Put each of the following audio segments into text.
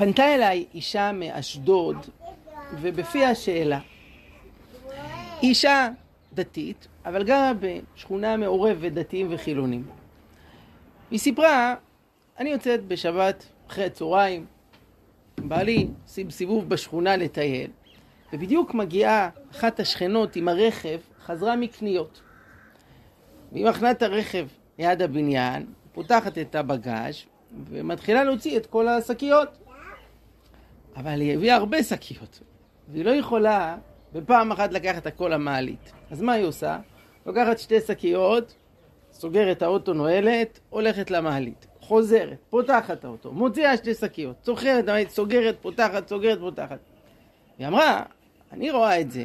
פנתה אליי אישה מאשדוד, ובפיה שאלה. אישה דתית, אבל גרה בשכונה מעורבת דתיים וחילונים. היא סיפרה, אני יוצאת בשבת אחרי הצהריים, בעלי עושים סיבוב בשכונה לטייל, ובדיוק מגיעה אחת השכנות עם הרכב, חזרה מקניות. והיא מכנה את הרכב ליד הבניין, פותחת את הבגאז' ומתחילה להוציא את כל השקיות. אבל היא הביאה הרבה שקיות, והיא לא יכולה בפעם אחת לקחת הכל למעלית. אז מה היא עושה? לוקחת שתי שקיות, סוגרת האוטו, נועלת, הולכת למעלית. חוזרת, פותחת האוטו, מוציאה שתי שקיות, סוחרת, סוגרת, פותחת, סוגרת, פותחת. היא אמרה, אני רואה את זה,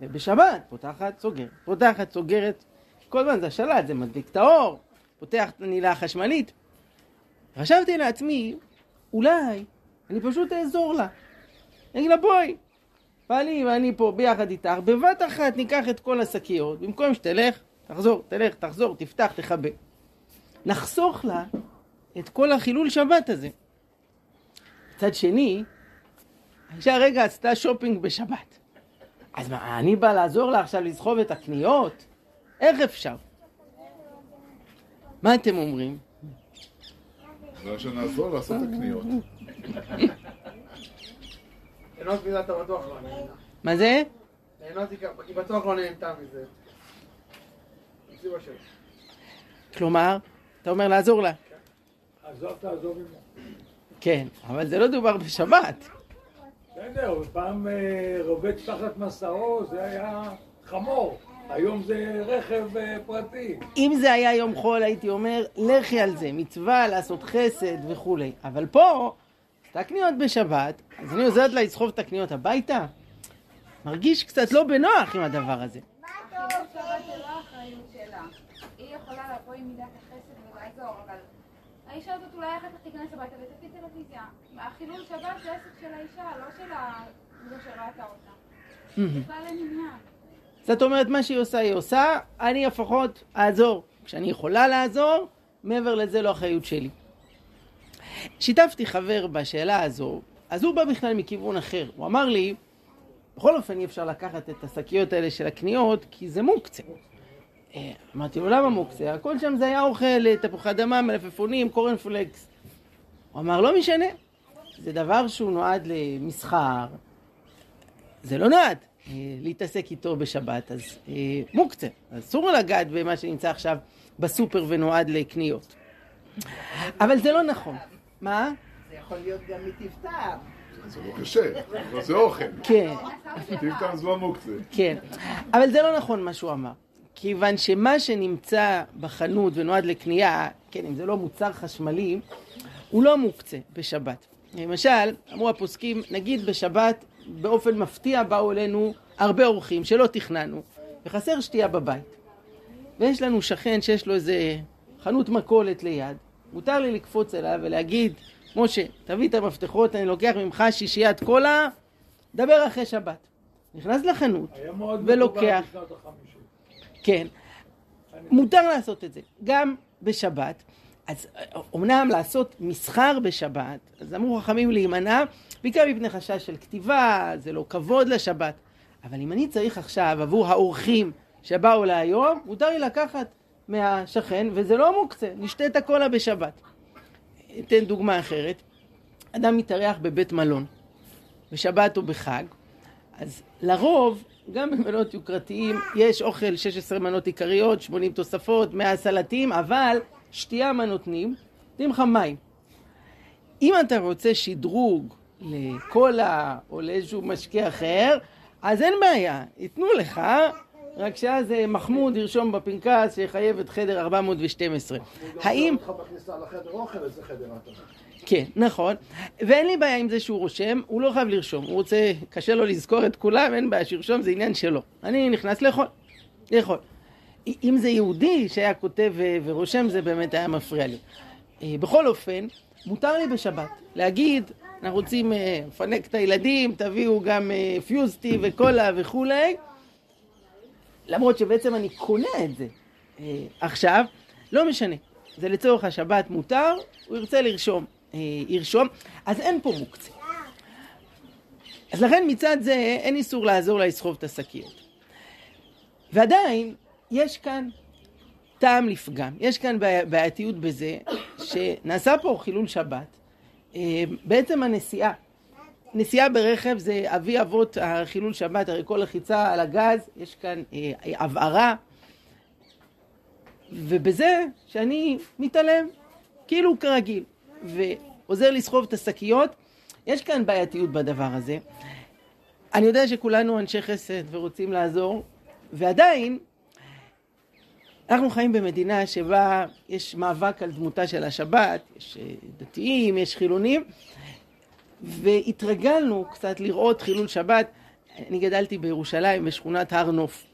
ובשבת, פותחת, סוגרת, פותחת, סוגרת, כל הזמן זה השלט, זה מדליק את האור, פותח את הנעילה החשמלית. חשבתי לעצמי, אולי אני פשוט אעזור לה. אני אגיד לה, בואי, בעלי ואני פה ביחד איתך, בבת אחת ניקח את כל השקיות, במקום שתלך, תחזור, תלך, תחזור, תפתח, תכבה. נחסוך לה את כל החילול שבת הזה. מצד שני, האישה הרגע עשתה שופינג בשבת. אז מה, אני בא לעזור לה עכשיו לסחוב את הקניות? איך אפשר? מה אתם אומרים? זה שנעזור לעשות את הקניות. נהנות מזה אתה בטוח לא נהנה. מה זה? נהנות היא בטוח לא נהנתה מזה. כלומר, אתה אומר לעזור לה. עזוב תעזוב עמו. כן, אבל זה לא דובר בשבת. בסדר, פעם אה, רובץ תחת מסעו זה היה חמור, היום זה רכב אה, פרטי. אם זה היה יום חול הייתי אומר, לכי על זה, מצווה לעשות חסד וכולי. אבל פה, את הקניות בשבת, אז אני עוזרת לה לסחוב את הקניות הביתה. מרגיש קצת לא בנוח עם הדבר הזה. החילול שבת זה לא האחריות שלה. היא יכולה לבוא עם מידת החסד ולעזור, אבל האישה הזאת אולי אחר כך תיכנס הביתה ותביא טלוויזיה. החילול שבת זה עסק של האישה, לא של ה- זו שראתה אותה. בכלל אין עניין. זאת אומרת, מה שהיא עושה, היא עושה, אני לפחות אעזור. כשאני יכולה לעזור, מעבר לזה לא אחריות שלי. שיתפתי חבר בשאלה הזו, אז הוא בא בכלל מכיוון אחר. הוא אמר לי, בכל אופן אי אפשר לקחת את השקיות האלה של הקניות, כי זה מוקצה. אה, אמרתי לו, למה מוקצה? הכל שם זה היה אוכל, תפוחי אדמה, מלפפונים, קורנפלקס. הוא אמר, לא משנה, זה דבר שהוא נועד למסחר, זה לא נועד אה, להתעסק איתו בשבת, אז אה, מוקצה. אסור לגעת במה שנמצא עכשיו בסופר ונועד לקניות. אבל זה לא נכון. מה? זה יכול להיות גם מטבטר. זה לא קשה, אבל זה אוכל. כן, טיפטן זה לא מוקצה. כן. אבל זה לא נכון מה שהוא אמר. כיוון שמה שנמצא בחנות ונועד לקנייה, כן, אם זה לא מוצר חשמלי, הוא לא מוקצה בשבת. למשל, אמרו הפוסקים, נגיד בשבת, באופן מפתיע באו אלינו הרבה אורחים שלא תכננו, וחסר שתייה בבית. ויש לנו שכן שיש לו איזה חנות מכולת ליד, מותר לי לקפוץ אליו ולהגיד, משה, תביא את המפתחות, אני לוקח ממך שישיית קולה, דבר אחרי שבת. נכנס לחנות, היה מאוד ולוקח. מקובל בשנות החמישים. כן, מותר לעשות את זה, גם בשבת. אז אומנם לעשות מסחר בשבת, אז אמרו חכמים להימנע, בעיקר מפני חשש של כתיבה, זה לא כבוד לשבת. אבל אם אני צריך עכשיו עבור האורחים שבאו להיום, מותר לי לקחת מהשכן, וזה לא מוקצה, נשתה את הקולה בשבת. אתן דוגמה אחרת, אדם מתארח בבית מלון, בשבת או בחג, אז לרוב, גם במנות יוקרתיים, יש אוכל 16 מנות עיקריות, 80 תוספות, 100 סלטים, אבל שתייה מה נותנים? נותנים לך מים. אם אתה רוצה שדרוג לקולה או לאיזשהו משקה אחר, אז אין בעיה, ייתנו לך, רק שאז אה, מחמוד ירשום בפנקס שיחייב את חדר 412. האם... כן, נכון. ואין לי בעיה עם זה שהוא רושם, הוא לא חייב לרשום. הוא רוצה, קשה לו לזכור את כולם, אין בעיה שירשום, זה עניין שלו. אני נכנס לאכול, לאכול. אם זה יהודי שהיה כותב ו- ורושם, זה באמת היה מפריע לי. אה, בכל אופן, מותר לי בשבת להגיד, אנחנו רוצים אה, לפנק את הילדים, תביאו גם אה, פיוסטי וקולה וכולי, למרות שבעצם אני קונה את זה. אה, עכשיו, לא משנה, זה לצורך השבת מותר, הוא ירצה לרשום. אה, ירשום, אז אין פה מוקצה. אז לכן מצד זה אין איסור לעזור לה לסחוב את השקיות. ועדיין, יש כאן טעם לפגם. יש כאן בעי- בעייתיות בזה שנעשה פה חילול שבת. אה, בעצם הנסיעה, נסיעה ברכב זה אבי אבות החילול שבת, הרי כל לחיצה על הגז, יש כאן אה, הבערה, ובזה שאני מתעלם, כאילו כרגיל, ועוזר לסחוב את השקיות, יש כאן בעייתיות בדבר הזה. אני יודע שכולנו אנשי חסד ורוצים לעזור, ועדיין אנחנו חיים במדינה שבה יש מאבק על דמותה של השבת, יש אה, דתיים, יש חילונים, והתרגלנו קצת לראות חילול שבת. אני גדלתי בירושלים, בשכונת הר נוף.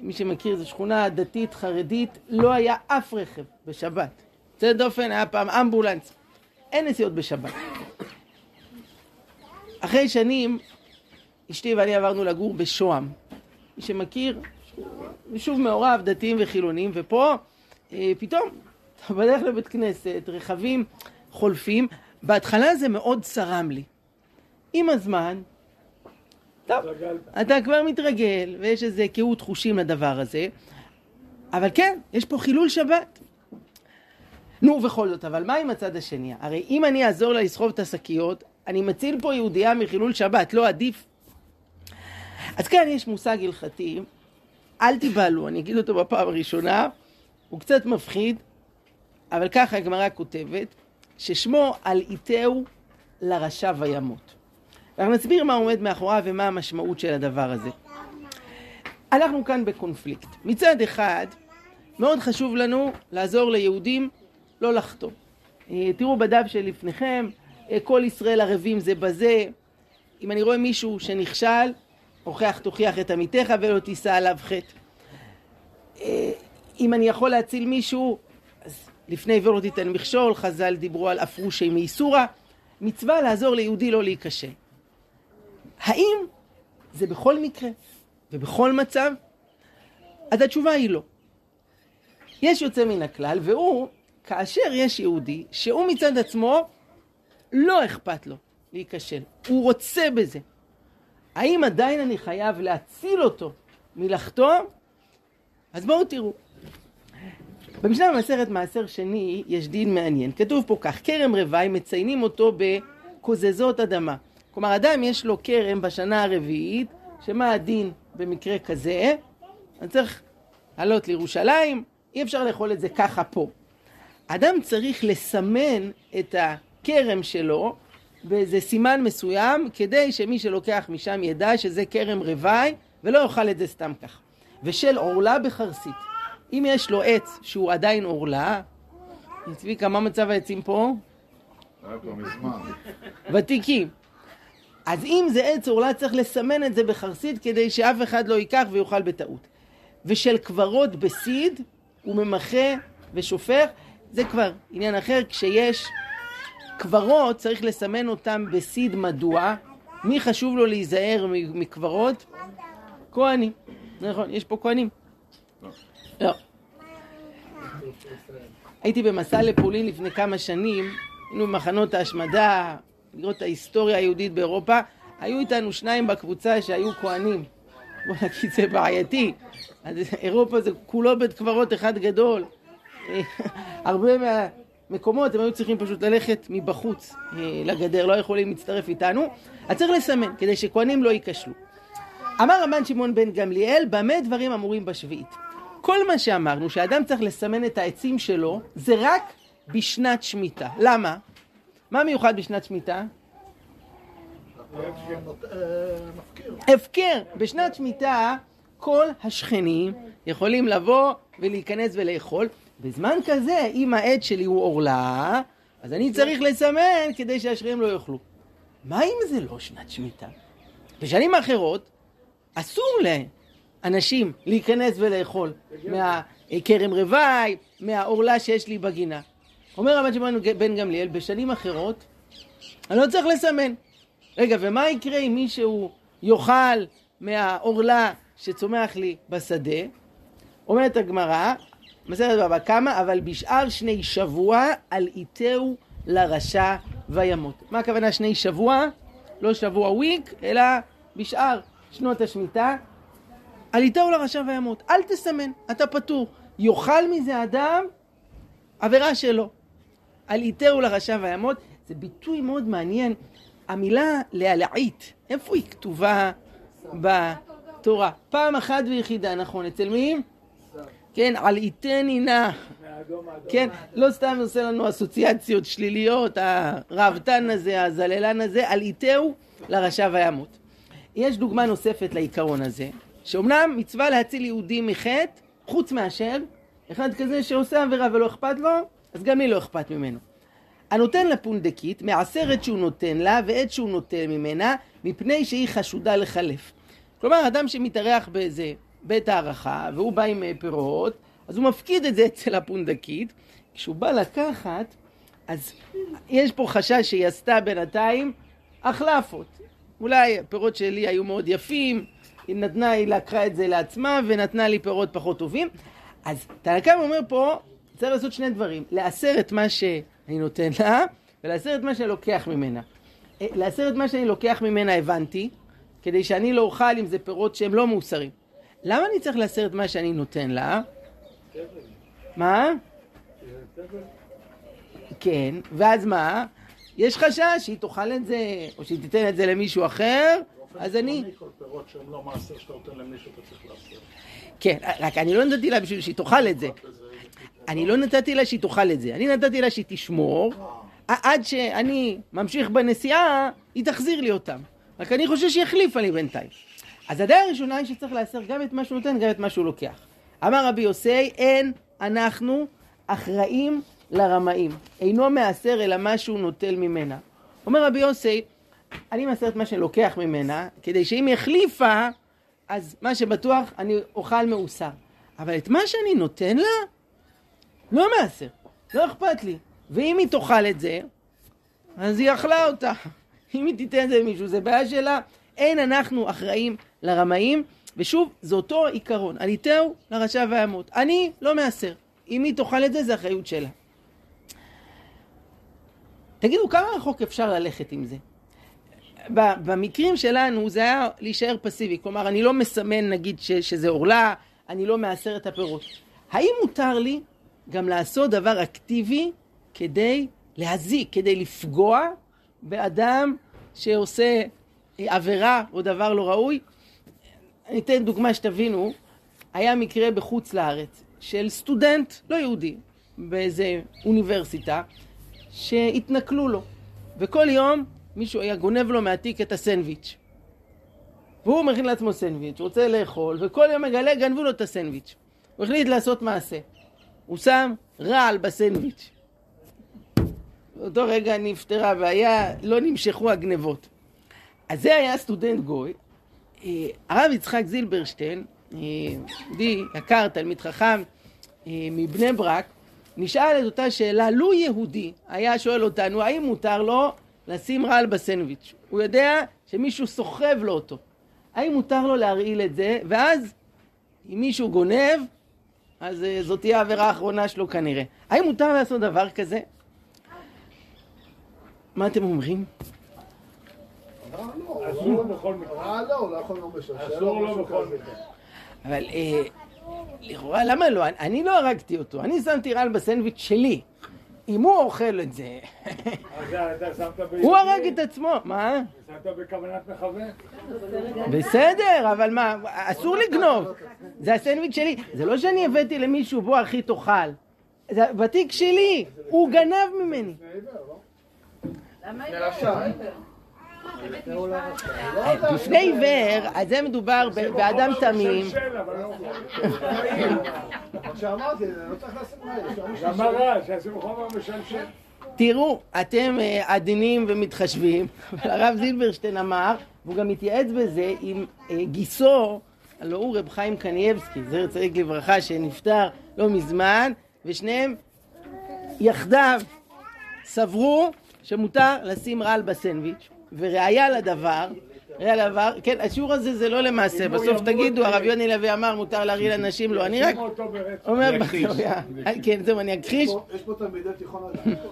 מי שמכיר, זו שכונה דתית, חרדית, לא היה אף רכב בשבת. יוצא דופן, היה פעם אמבולנס. אין נסיעות בשבת. אחרי שנים, אשתי ואני עברנו לגור בשוהם. מי שמכיר, יישוב מעורב, דתיים וחילונים, ופה אה, פתאום, אתה בדרך לבית כנסת, רכבים חולפים. בהתחלה זה מאוד צרם לי. עם הזמן, טוב. אתה כבר מתרגל, ויש איזה קהות חושים לדבר הזה, אבל כן, יש פה חילול שבת. נו, בכל זאת, אבל מה עם הצד השני? הרי אם אני אעזור לה לסחוב את השקיות, אני מציל פה יהודייה מחילול שבת, לא עדיף? אז כאן יש מושג הלכתי, אל תיבהלו, אני אגיד אותו בפעם הראשונה, הוא קצת מפחיד, אבל ככה הגמרא כותבת, ששמו על איתהו לרשע וימות. ואנחנו נסביר מה עומד מאחוריו ומה המשמעות של הדבר הזה. אנחנו כאן בקונפליקט. מצד אחד, מאוד חשוב לנו לעזור ליהודים לא לחטוא. אה, תראו בדף שלפניכם, אה, כל ישראל ערבים זה בזה. אם אני רואה מישהו שנכשל, הוכח תוכיח את עמיתך ולא תישא עליו חטא. אה, אם אני יכול להציל מישהו, אז לפני עיוור לא תיתן מכשול, חז"ל דיברו על אפרושי מאיסורא. מצווה לעזור ליהודי לא להיכשל. האם זה בכל מקרה ובכל מצב? אז התשובה היא לא. יש יוצא מן הכלל, והוא, כאשר יש יהודי, שהוא מצד עצמו לא אכפת לו להיכשל, הוא רוצה בזה. האם עדיין אני חייב להציל אותו מלחטוא? אז בואו תראו. במשנה במסכת מעשר שני יש דין מעניין. כתוב פה כך, כרם רוואי מציינים אותו בקוזזות אדמה. כלומר, אדם יש לו כרם בשנה הרביעית, שמה הדין במקרה כזה? אני צריך לעלות לירושלים, אי אפשר לאכול את זה ככה פה. אדם צריך לסמן את הכרם שלו באיזה סימן מסוים, כדי שמי שלוקח משם ידע שזה כרם רוואי, ולא יאכל את זה סתם ככה. ושל עורלה בחרסית. אם יש לו עץ שהוא עדיין עורלה, צביקה, מה מצב העצים פה? ותיקים. אז אם זה עץ עורלה צריך לסמן את זה בחרסית כדי שאף אחד לא ייקח ויאכל בטעות. ושל קברות בסיד הוא ממחה ושופך, זה כבר עניין אחר, כשיש קברות צריך לסמן אותם בסיד מדוע? מי חשוב לו להיזהר מקברות? כהנים. נכון, יש פה כהנים. לא. הייתי במסע לפולין לפני כמה שנים, היינו במחנות ההשמדה, לראות את ההיסטוריה היהודית באירופה, היו איתנו שניים בקבוצה שהיו כהנים. בוא נגיד זה בעייתי. אז אירופה זה כולו בית קברות אחד גדול. הרבה מהמקומות הם היו צריכים פשוט ללכת מבחוץ אה, לגדר, לא יכולים להצטרף איתנו. אז צריך לסמן, כדי שכהנים לא ייכשלו. אמר רבן שמעון בן גמליאל, במה דברים אמורים בשביעית? כל מה שאמרנו, שאדם צריך לסמן את העצים שלו, זה רק בשנת שמיטה. למה? מה מיוחד בשנת שמיטה? הפקר. בשנת שמיטה כל השכנים יכולים לבוא ולהיכנס ולאכול. בזמן כזה, אם העץ שלי הוא עורלה, אז אני צריך לסמן כדי שהשכנים לא יאכלו. מה אם זה לא שנת שמיטה? בשנים אחרות אסור לאנשים להיכנס ולאכול מהכרם רוואי, מהעורלה שיש לי בגינה. אומר רבן שמעון בן גמליאל, בשנים אחרות אני לא צריך לסמן. רגע, ומה יקרה אם מישהו יאכל מהעורלה שצומח לי בשדה? אומרת הגמרא, מסכת בבא קמא, אבל בשאר שני שבוע על איתהו לרשע וימות. מה הכוונה שני שבוע? לא שבוע וויק, אלא בשאר שנות השמיטה. עליתהו לרשע וימות. אל תסמן, אתה פטור. יאכל מזה אדם, עבירה שלו. עליתהו לרשע וימות. זה ביטוי מאוד מעניין. המילה להלעיט, איפה היא כתובה בתורה? פעם אחת ויחידה, נכון. אצל מי? כן, עליתני נא. מהאדום האדום. כן, לא סתם עושה לנו אסוציאציות שליליות, הרהבתן הזה, הזללן הזה, עליתהו לרשע וימות. יש דוגמה נוספת לעיקרון הזה, שאומנם מצווה להציל יהודים מחטא, חוץ מאשר אחד כזה שעושה עבירה ולא אכפת לו, אז גם לי לא אכפת ממנו. הנותן לפונדקית מעשרת שהוא נותן לה ועת שהוא נוטל ממנה, מפני שהיא חשודה לחלף. כלומר, אדם שמתארח באיזה בית הערכה, והוא בא עם אה, פירות, אז הוא מפקיד את זה אצל הפונדקית. כשהוא בא לקחת, אז יש פה חשש שהיא עשתה בינתיים החלפות. אולי הפירות שלי היו מאוד יפים, היא נתנה, היא לקחה את זה לעצמה ונתנה לי פירות פחות טובים. אז תנא אומר פה, צריך לעשות שני דברים, לאסר את מה שאני נותן לה, ולאסר את מה שאני לוקח ממנה. אה, לאסר את מה שאני לוקח ממנה הבנתי, כדי שאני לא אוכל אם זה פירות שהם לא מאוסרים. למה אני צריך לאסר את מה שאני נותן לה? מה? כן, ואז מה? יש חשש שהיא תאכל את זה, או שהיא תיתן את זה למישהו אחר, אז אני... פירות שהם לא מעשר שאתה נותן למישהו אתה צריך לעשר. כן, רק אני לא נתתי לה בשביל שהיא תאכל את זה. אני לא נתתי לה שהיא תאכל את זה, אני נתתי לה שהיא תשמור, עד שאני ממשיך בנסיעה, היא תחזיר לי אותם. רק אני חושב שהיא החליפה לי בינתיים. אז הדעה הראשונה היא שצריך לאסר גם את מה שהוא נותן, גם את מה שהוא לוקח. אמר רבי יוסי, אין אנחנו אחראים לרמאים. אינו מאסר אלא מה שהוא נוטל ממנה. אומר רבי יוסי, אני מאסר את מה שאני לוקח ממנה, כדי שאם היא החליפה, אז מה שבטוח, אני אוכל מאוסר. אבל את מה שאני נותן לה, לא מאסר. לא אכפת לי. ואם היא תאכל את זה, אז היא אכלה אותה. אם היא תיתן את זה למישהו, זה בעיה שלה. אין אנחנו אחראים לרמאים, ושוב, זה אותו עיקרון. עליתהו לרשע וימות. אני לא מאסר. אם היא תאכל את זה, זה אחריות שלה. תגידו, כמה רחוק אפשר ללכת עם זה? במקרים שלנו זה היה להישאר פסיבי, כלומר אני לא מסמן נגיד ש- שזה עורלה, אני לא מאסר את הפירות. האם מותר לי גם לעשות דבר אקטיבי כדי להזיק, כדי לפגוע באדם שעושה עבירה או דבר לא ראוי? אני אתן דוגמה שתבינו, היה מקרה בחוץ לארץ של סטודנט לא יהודי באיזה אוניברסיטה שהתנכלו לו וכל יום מישהו היה גונב לו מהתיק את הסנדוויץ' והוא מכין לעצמו סנדוויץ', רוצה לאכול וכל יום מגלה גנבו לו את הסנדוויץ' הוא החליט לעשות מעשה. הוא שם רעל בסנדוויץ' באותו רגע נפתרה הבעיה, לא נמשכו הגנבות. אז זה היה סטודנט גוי. אה, הרב יצחק זילברשטיין, אה, יהודי יקר, תלמיד חכם אה, מבני ברק, נשאל את אותה שאלה, לו יהודי היה שואל אותנו, האם מותר לו לשים רעל בסנדוויץ'? הוא יודע שמישהו סוחב לו אותו. האם מותר לו להרעיל את זה? ואז, אם מישהו גונב, אז זאת תהיה העבירה האחרונה שלו כנראה. האם מותר לעשות דבר כזה? מה אתם אומרים? לא, אסור בכל מקרה. לא, לא אסור לו בכל מקרה. אבל אה, לכאורה, למה לא? אני לא הרגתי אותו, אני שמתי רעל בסנדוויץ' שלי. אם הוא אוכל את זה, ב... הוא הרג את עצמו. מה? שמת בכוונת מכוון? בסדר, אבל מה, אסור לגנוב. זה הסנדוויץ' שלי. זה לא שאני הבאתי למישהו, בוא אחי תאכל. זה בתיק שלי, הוא גנב ממני. בפני עיוור, אז זה מדובר באדם תמים. תראו, אתם אה, עדינים ומתחשבים, אבל הרב זילברשטיין אמר, והוא גם התייעץ בזה עם אה, גיסו, הלוא הוא רב חיים קנייבסקי, זכר צדיק לברכה, שנפטר לא מזמן, ושניהם יחדיו סברו שמותר לשים רעל בסנדוויץ', וראיה לדבר, ריח לעבר, כן, השיעור הזה זה לא למעשה, בסוף תגידו, אה, הרב יוני לוי אמר, מותר להרעיל אנשים, לא, אני רק. אומר אכחיש. כן, זהו, אני אכחיש. יש פה- תלמידי תיכון על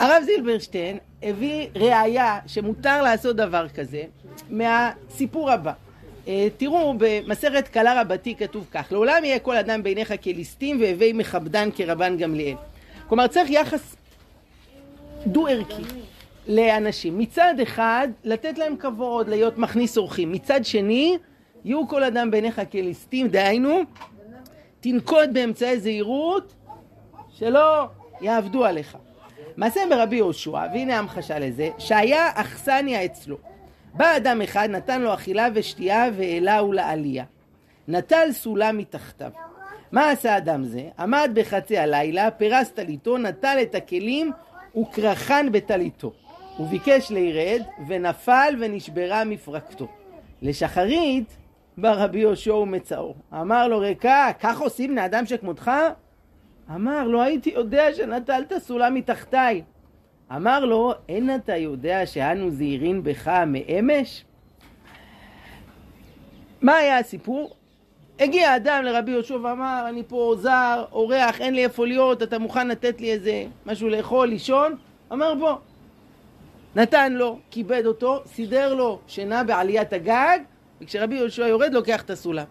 הרב זילברשטיין הביא ראייה שמותר לעשות דבר כזה מהסיפור הבא. אה, תראו, במסכת קלה רבתי כתוב כך: לעולם יהיה כל אדם בעיניך כליסטים והווי מכבדן כרבן גמליאל. כלומר, צריך יחס דו-ערכי לאנשים. מצד אחד, לתת להם כבוד, להיות מכניס אורחים. מצד שני, יהיו כל אדם בעיניך כליסטים, דהיינו, תנקוט באמצעי זהירות שלא יעבדו עליך. מעשה ברבי יהושע, והנה המחשה לזה, שהיה אכסניה אצלו. בא אדם אחד, נתן לו אכילה ושתייה והעלהו לעלייה. נטל סולם מתחתיו. מה עשה אדם זה? עמד בחצי הלילה, פרס טליתו, נטל את הכלים וכרכן בטליתו. הוא ביקש לירד, ונפל ונשברה מפרקתו. לשחרית בא רבי יהושע ומצאו. אמר לו ריקה, כך עושים בני אדם שכמותך? אמר, לא הייתי יודע שנטלת סולם מתחתיי. אמר לו, אין אתה יודע שאנו זהירין בך מאמש? מה היה הסיפור? הגיע אדם לרבי יהושע ואמר, אני פה זר, אורח, אין לי איפה להיות, אתה מוכן לתת לי איזה משהו לאכול, לישון? אמר בוא. נתן לו, כיבד אותו, סידר לו שינה בעליית הגג, וכשרבי יהושע יורד לוקח את הסולם.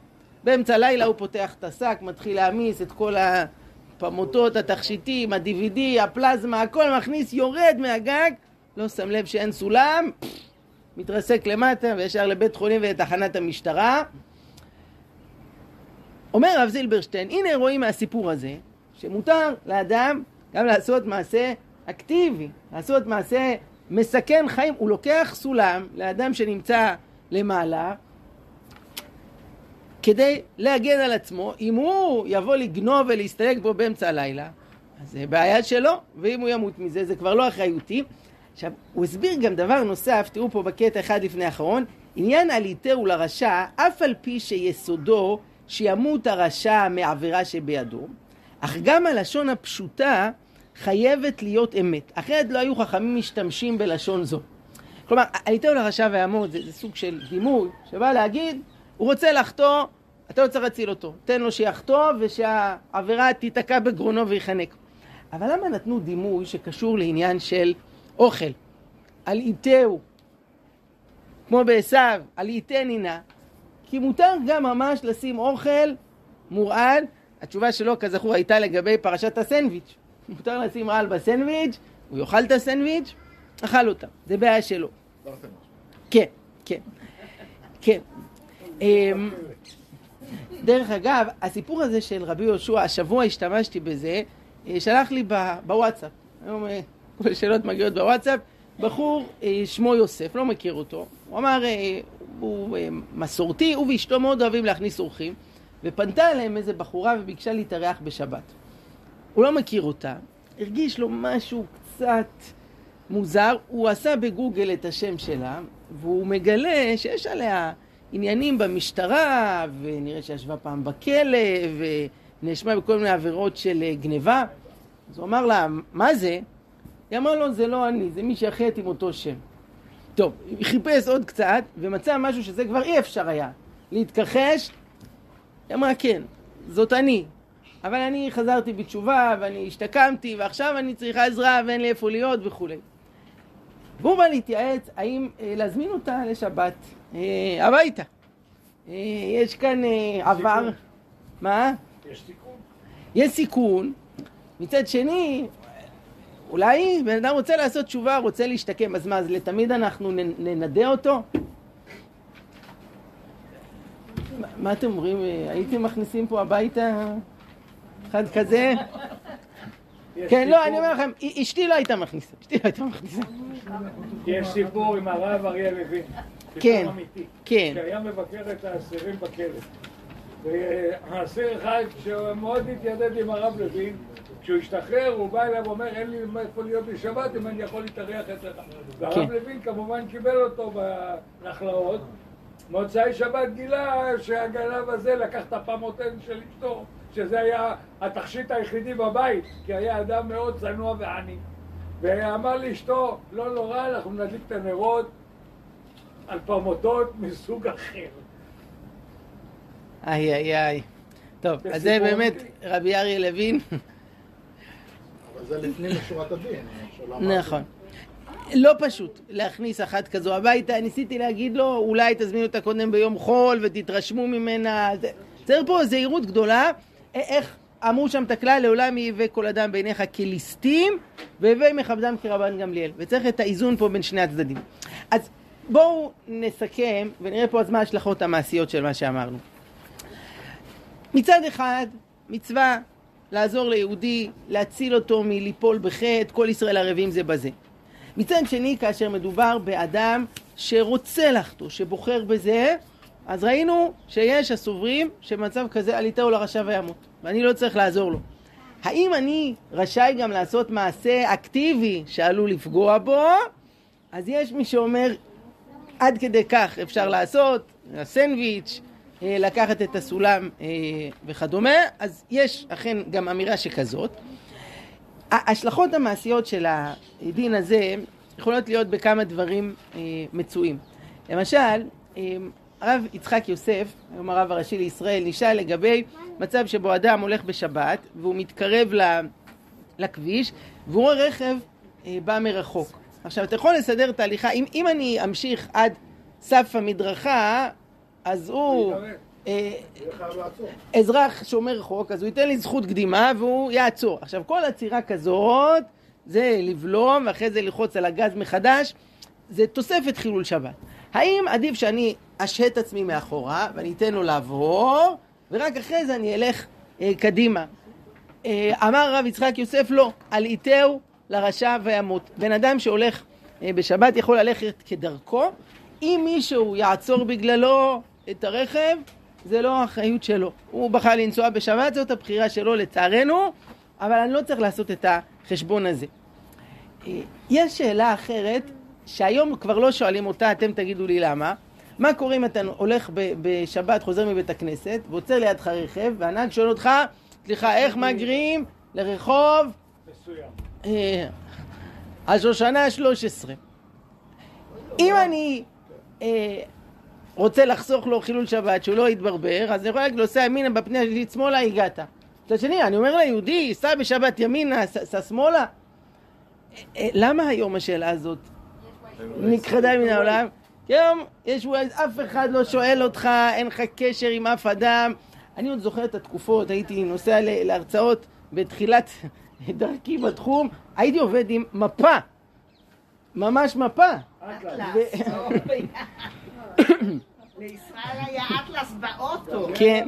באמצע הלילה הוא פותח את השק, מתחיל להעמיס את כל הפמוטות, התכשיטים, ה-DVD, הפלזמה, הכל מכניס, יורד מהגג, לא שם לב שאין סולם, מתרסק למטה וישר לבית חולים ולתחנת המשטרה. אומר הרב זילברשטיין, הנה רואים מהסיפור הזה, שמותר לאדם גם לעשות מעשה אקטיבי, לעשות מעשה מסכן חיים. הוא לוקח סולם לאדם שנמצא למעלה, כדי להגן על עצמו, אם הוא יבוא לגנוב ולהסתייג בו באמצע הלילה, אז זה בעיה שלו, ואם הוא ימות מזה, זה כבר לא אחריותי. עכשיו, הוא הסביר גם דבר נוסף, תראו פה בקטע אחד לפני האחרון, עניין עליתהו לרשע, אף על פי שיסודו שימות הרשע מעבירה שבידו, אך גם הלשון הפשוטה חייבת להיות אמת, אחרת לא היו חכמים משתמשים בלשון זו. כלומר, עליתהו לרשע וימות זה, זה סוג של דימוי שבא להגיד, הוא רוצה לחטוא, אתה לא צריך להציל אותו, תן לו שיחטוא ושהעבירה תיתקע בגרונו ויחנק. אבל למה נתנו דימוי שקשור לעניין של אוכל? עליתהו, כמו בעשו, עליתני נא, כי מותר גם ממש לשים אוכל מורעל. התשובה שלו, כזכור, הייתה לגבי פרשת הסנדוויץ'. מותר לשים רעל בסנדוויץ', הוא יאכל את הסנדוויץ', אכל אותה. זה בעיה שלו. כן, כן, כן. אמ, דרך אגב, הסיפור הזה של רבי יהושע, השבוע השתמשתי בזה, אה, שלח לי בוואטסאפ. היום אה, כל השאלות מגיעות בוואטסאפ. בחור, אה, שמו יוסף, לא מכיר אותו. הוא אמר, הוא מסורתי, הוא ואשתו מאוד אוהבים להכניס אורחים, ופנתה אליהם איזה בחורה וביקשה להתארח בשבת. הוא לא מכיר אותה, הרגיש לו משהו קצת מוזר, הוא עשה בגוגל את השם שלה, והוא מגלה שיש עליה עניינים במשטרה, ונראה שישבה פעם בכלא, ונאשמה בכל מיני עבירות של אה, גניבה. אז הוא אמר לה, מה זה? היא אמרה לו, זה לא אני, זה מישהי אחרת עם אותו שם. טוב, חיפש עוד קצת, ומצא משהו שזה כבר אי אפשר היה להתכחש. היא אמרה, כן, זאת אני. אבל אני חזרתי בתשובה, ואני השתקמתי, ועכשיו אני צריכה עזרה, ואין לי איפה להיות וכולי. והוא בא להתייעץ האם אה, להזמין אותה לשבת אה, הביתה. אה, יש כאן אה, עבר... מה? יש סיכון. יש סיכון. מצד שני, אולי בן אדם רוצה לעשות תשובה, רוצה להשתקם, אז מה, אז לתמיד אנחנו ננדה אותו? מה- מה אתם אומרים? אה, הייתם מכניסים פה הביתה אחד כזה? כן, לא, אני אומר לכם, אשתי לא הייתה מכניסה, אשתי לא הייתה מכניסה. יש סיפור עם הרב אריה לוין. כן. כן. שהיה מבקר את האסירים בכלא. ואסיר אחד שמאוד התיידד עם הרב לוין, כשהוא השתחרר הוא בא אליו ואומר אין לי איפה להיות בשבת אם אני יכול להתארח אצלך. והרב כן. לוין כמובן קיבל אותו בנחלאות. מוצאי שבת גילה שהגנב הזה לקח את הפמוטן של אשתו, שזה היה התכשיט היחידי בבית, כי היה אדם מאוד צנוע ועני. ואמר לאשתו, לא נורא, אנחנו נדליק את הנרות, על פרמוטות מסוג אחר. איי איי איי. טוב, אז זה באמת אמיתי. רבי אריה לוין. אבל זה לפנים משורת הדין. אמרתי. נכון. לא פשוט להכניס אחת כזו הביתה, ניסיתי להגיד לו, אולי תזמינו אותה קודם ביום חול ותתרשמו ממנה. צריך פה זהירות גדולה, איך אמרו שם את הכלל, לעולם יהווה כל אדם בעיניך כליסטים, והווי מכבדם כרבן גמליאל. וצריך את האיזון פה בין שני הצדדים. אז בואו נסכם ונראה פה אז מה ההשלכות המעשיות של מה שאמרנו. מצד אחד, מצווה לעזור ליהודי, להציל אותו מליפול בחטא, כל ישראל ערבים זה בזה. מצד שני, כאשר מדובר באדם שרוצה לחטוא, שבוחר בזה, אז ראינו שיש הסוברים שבמצב כזה עליתהו לרשע וימות, ואני לא צריך לעזור לו. האם אני רשאי גם לעשות מעשה אקטיבי שעלול לפגוע בו? אז יש מי שאומר עד כדי כך אפשר לעשות, הסנדוויץ', אה, לקחת את הסולם אה, וכדומה, אז יש אכן גם אמירה שכזאת. ההשלכות המעשיות של הדין הזה יכולות להיות בכמה דברים אה, מצויים. למשל, הרב יצחק יוסף, היום הרב הראשי לישראל, נשאל לגבי מצב שבו אדם הולך בשבת והוא מתקרב לכביש והוא רואה רכב אה, בא מרחוק. עכשיו, אתה יכול לסדר את ההליכה, אם, אם אני אמשיך עד סף המדרכה, אז הוא... אה. אזרח שומר חוק, אז הוא ייתן לי זכות קדימה והוא יעצור. עכשיו, כל עצירה כזאת זה לבלום ואחרי זה ללחוץ על הגז מחדש, זה תוספת חילול שבת. האם עדיף שאני אשהה את עצמי מאחורה ואני אתן לו לעבור, ורק אחרי זה אני אלך אה, קדימה? אה, אמר הרב יצחק יוסף לא, על איתהו לרשע וימות. בן אדם שהולך אה, בשבת יכול ללכת כדרכו, אם מישהו יעצור בגללו את הרכב, זה לא האחריות שלו. הוא בחר לנסוע בשבת, זאת הבחירה שלו לצערנו, אבל אני לא צריך לעשות את החשבון הזה. אה, יש שאלה אחרת, שהיום כבר לא שואלים אותה, אתם תגידו לי למה. מה קורה אם אתה הולך בשבת, חוזר מבית הכנסת, ועוצר לידך רכב, והנהג שואל אותך, סליחה, איך מגריעים לרחוב מסוים. אה, השושנה ה-13. אם אני אה, רוצה לחסוך לו חילול שבת, שהוא לא יתברבר, אז אני יכול להגיד לו, סע ימינה בפני השלישית שמאלה, הגעת. מצד שני, אני אומר ליהודי, סע בשבת ימינה, סע שמאלה. אה, למה היום השאלה הזאת נכחדה מן העולם? היום יש ווייז, אף אחד לא שואל אותך, אין לך קשר עם אף אדם. אני עוד זוכר את התקופות, הייתי נוסע להרצאות בתחילת דרכי בתחום, הייתי עובד עם מפה, ממש מפה. אטלס. לישראל היה אטלס באוטו. כן.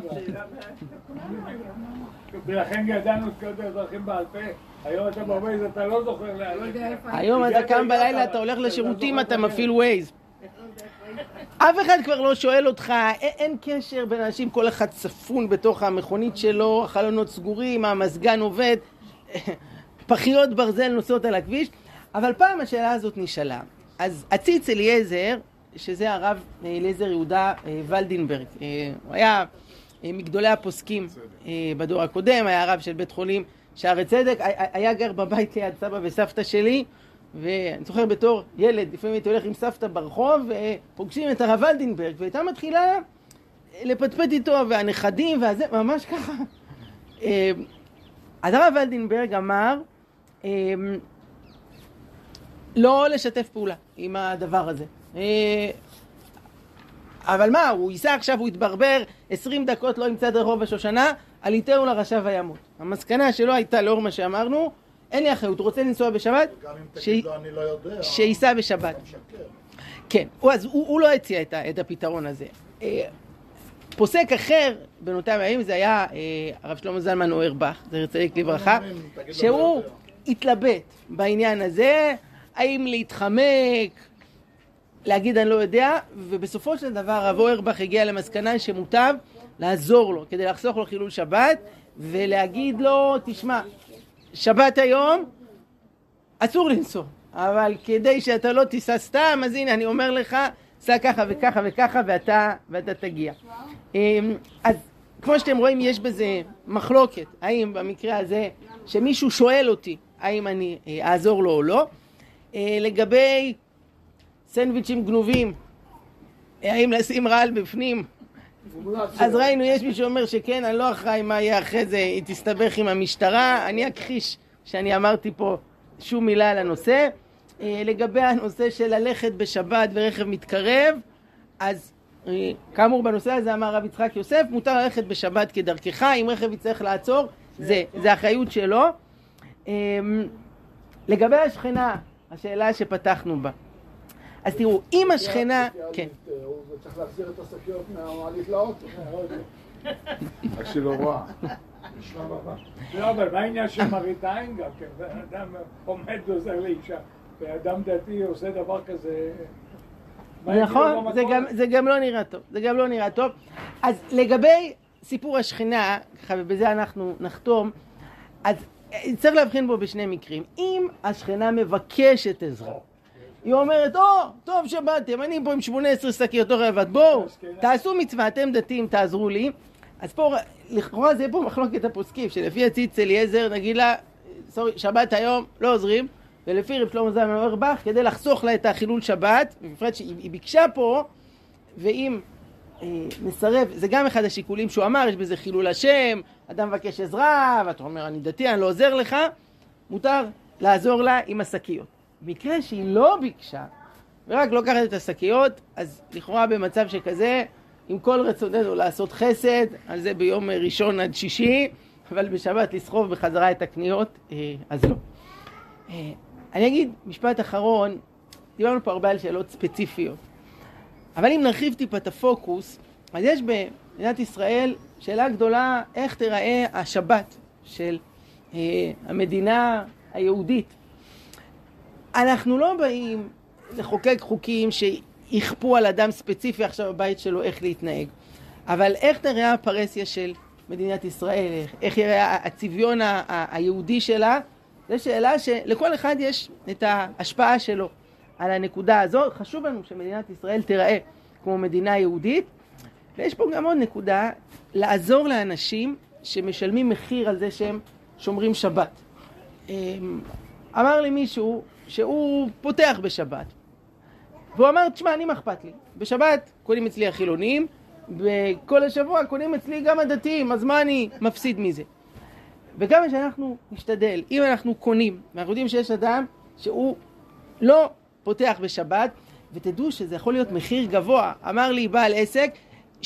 ולכן ידענו זכויות האזרחים בעל פה. היום אתה בווייז, אתה לא זוכר לאן. לא. היום אתה קם בלילה, אתה הולך אתה לשירותים, אתה את מפעיל ווייז. אף אחד כבר לא שואל אותך, אין קשר בין אנשים, כל אחד צפון בתוך המכונית שלו, החלונות סגורים, המזגן עובד, פחיות ברזל נוסעות על הכביש, אבל פעם השאלה הזאת נשאלה. אז הציץ אליעזר, שזה הרב אליעזר יהודה אה, ולדינברג, אה, הוא היה אה, מגדולי הפוסקים אה, בדור הקודם, היה הרב של בית חולים שערי צדק, היה- גר בבית ליד סבא וסבתא שלי, ואני זוכר בתור ילד, לפעמים הייתי הולך עם סבתא ברחוב, ופוגשים את הרב ולדינברג, והייתה מתחילה לפטפט איתו, והנכדים, והזה, ממש ככה. אה, אז הרב ולדינברג אמר, אה, לא לשתף פעולה עם הדבר הזה. אבל מה, הוא ייסע עכשיו, הוא יתברבר 20 דקות, לא ימצא רחוב השושנה, עליתהו לרשע וימות. המסקנה שלו הייתה, לאור מה שאמרנו, אין לי אחריות, הוא רוצה לנסוע בשבת, גם אם ש- תגיד לו אני לא יודע. שייסע בשבת. כן, הוא, אז הוא, הוא לא הציע את, את הפתרון הזה. אה, פוסק אחר בנותיו הימים זה היה אה, הרב שלמה זלמן אוירבך, זכר צדיק לברכה, שהוא לא יודע. התלבט בעניין הזה, האם להתחמק, להגיד אני לא יודע, ובסופו של דבר הרב אוירבך הגיע למסקנה שמוטב לעזור לו, כדי לחסוך לו חילול שבת, ולהגיד לו, תשמע, שבת היום, אסור לנסוע, אבל כדי שאתה לא תיסע סתם, אז הנה אני אומר לך, סע ככה וככה וככה ואתה, ואתה תגיע. אמ, אז כמו שאתם רואים יש בזה מחלוקת, האם במקרה הזה שמישהו שואל אותי האם אני אה, אעזור לו או לא. אה, לגבי סנדוויצ'ים גנובים האם לשים רעל בפנים? אז ראינו, יש מי שאומר שכן, אני לא אחראי מה יהיה אחרי זה, היא תסתבך עם המשטרה. אני אכחיש שאני אמרתי פה שום מילה על הנושא. אה, לגבי הנושא של ללכת בשבת ורכב מתקרב, אז אה, כאמור בנושא הזה אמר רב יצחק יוסף, מותר ללכת בשבת כדרכך, אם רכב יצטרך לעצור, זה, זה אחריות שלו. אה, לגבי השכנה, השאלה שפתחנו בה. אז תראו, אם השכנה... כן. הוא צריך להחזיר את השקיות מהמעלית לאוטו. רק שהיא לא רואה. לא, אבל מה העניין של מראית עין גם כן? אדם עומד ועוזר לאישה, ואדם דתי עושה דבר כזה... נכון? זה גם, זה גם לא נראה טוב, זה גם לא נראה טוב. אז לגבי סיפור השכינה, ככה ובזה אנחנו נחתום, אז אה, צריך להבחין בו בשני מקרים. אם השכנה מבקשת עזרה, היא אומרת, או, טוב שבאתם, אני פה עם 18 שקיות לא רעבת, בואו, תעשו מצווה, אתם דתיים, תעזרו לי. אז פה, לכאורה זה פה מחלוקת הפוסקים, שלפי הציץ אליעזר, נגיד לה, סורי, שבת היום, לא עוזרים, ולפי רב שלמה זלמן אוירבך, כדי לחסוך לה את החילול שבת, בפרט שהיא היא ביקשה פה, ואם אה, מסרב, זה גם אחד השיקולים שהוא אמר, יש בזה חילול השם, אדם מבקש עזרה, ואתה אומר, אני דתי, אני לא עוזר לך, מותר לעזור לה עם השקיות. במקרה שהיא לא ביקשה, ורק לוקחת את השקיות, אז לכאורה במצב שכזה, עם כל רצוננו לעשות חסד, על זה ביום ראשון עד שישי, אבל בשבת לסחוב בחזרה את הקניות, אה, אז לא. אה, אני אגיד משפט אחרון, דיברנו פה הרבה על שאלות ספציפיות, אבל אם נרחיב טיפה את הפוקוס, אז יש במדינת ישראל שאלה גדולה איך תיראה השבת של אה, המדינה היהודית. אנחנו לא באים לחוקק חוקים שיכפו על אדם ספציפי עכשיו בבית שלו איך להתנהג, אבל איך תראה הפרהסיה של מדינת ישראל, איך, איך יראה הצביון ה- ה- היהודי שלה, זו שאלה שלכל אחד יש את ההשפעה שלו על הנקודה הזאת. חשוב לנו שמדינת ישראל תיראה כמו מדינה יהודית, ויש פה גם עוד נקודה, לעזור לאנשים שמשלמים מחיר על זה שהם שומרים שבת. אמ, אמר לי מישהו שהוא פותח בשבת, והוא אמר, תשמע, אני מה אכפת לי? בשבת קונים אצלי החילונים, וכל השבוע קונים אצלי גם הדתיים, אז מה אני מפסיד מזה? וכמה שאנחנו נשתדל, אם אנחנו קונים, ואנחנו יודעים שיש אדם שהוא לא פותח בשבת, ותדעו שזה יכול להיות מחיר גבוה. אמר לי בעל עסק, 60%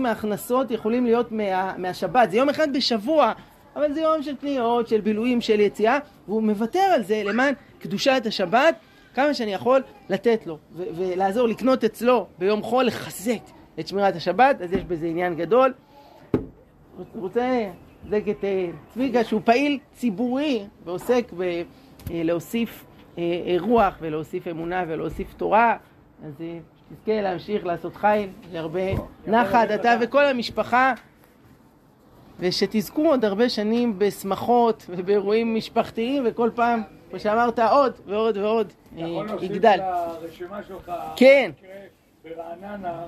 מההכנסות יכולים להיות מה, מהשבת. זה יום אחד בשבוע, אבל זה יום של קניות, של בילויים, של יציאה, והוא מוותר על זה למען קדושת השבת, כמה שאני יכול לתת לו, ו- ולעזור לקנות אצלו ביום חול, לחזק את שמירת השבת, אז יש בזה עניין גדול. רוצה לחזק את אה, צביקה שהוא פעיל ציבורי ועוסק בלהוסיף רוח ולהוסיף אמונה ולהוסיף תורה, אז אה, תזכה להמשיך לעשות חיל, להרבה נחת, אתה וכל המשפחה, ושתזכו עוד הרבה שנים בשמחות ובאירועים משפחתיים, וכל פעם, כמו שאמרת, עוד ועוד ועוד אה, יכול להוסיף יגדל. לרשימה שלך, כן. ברעננה,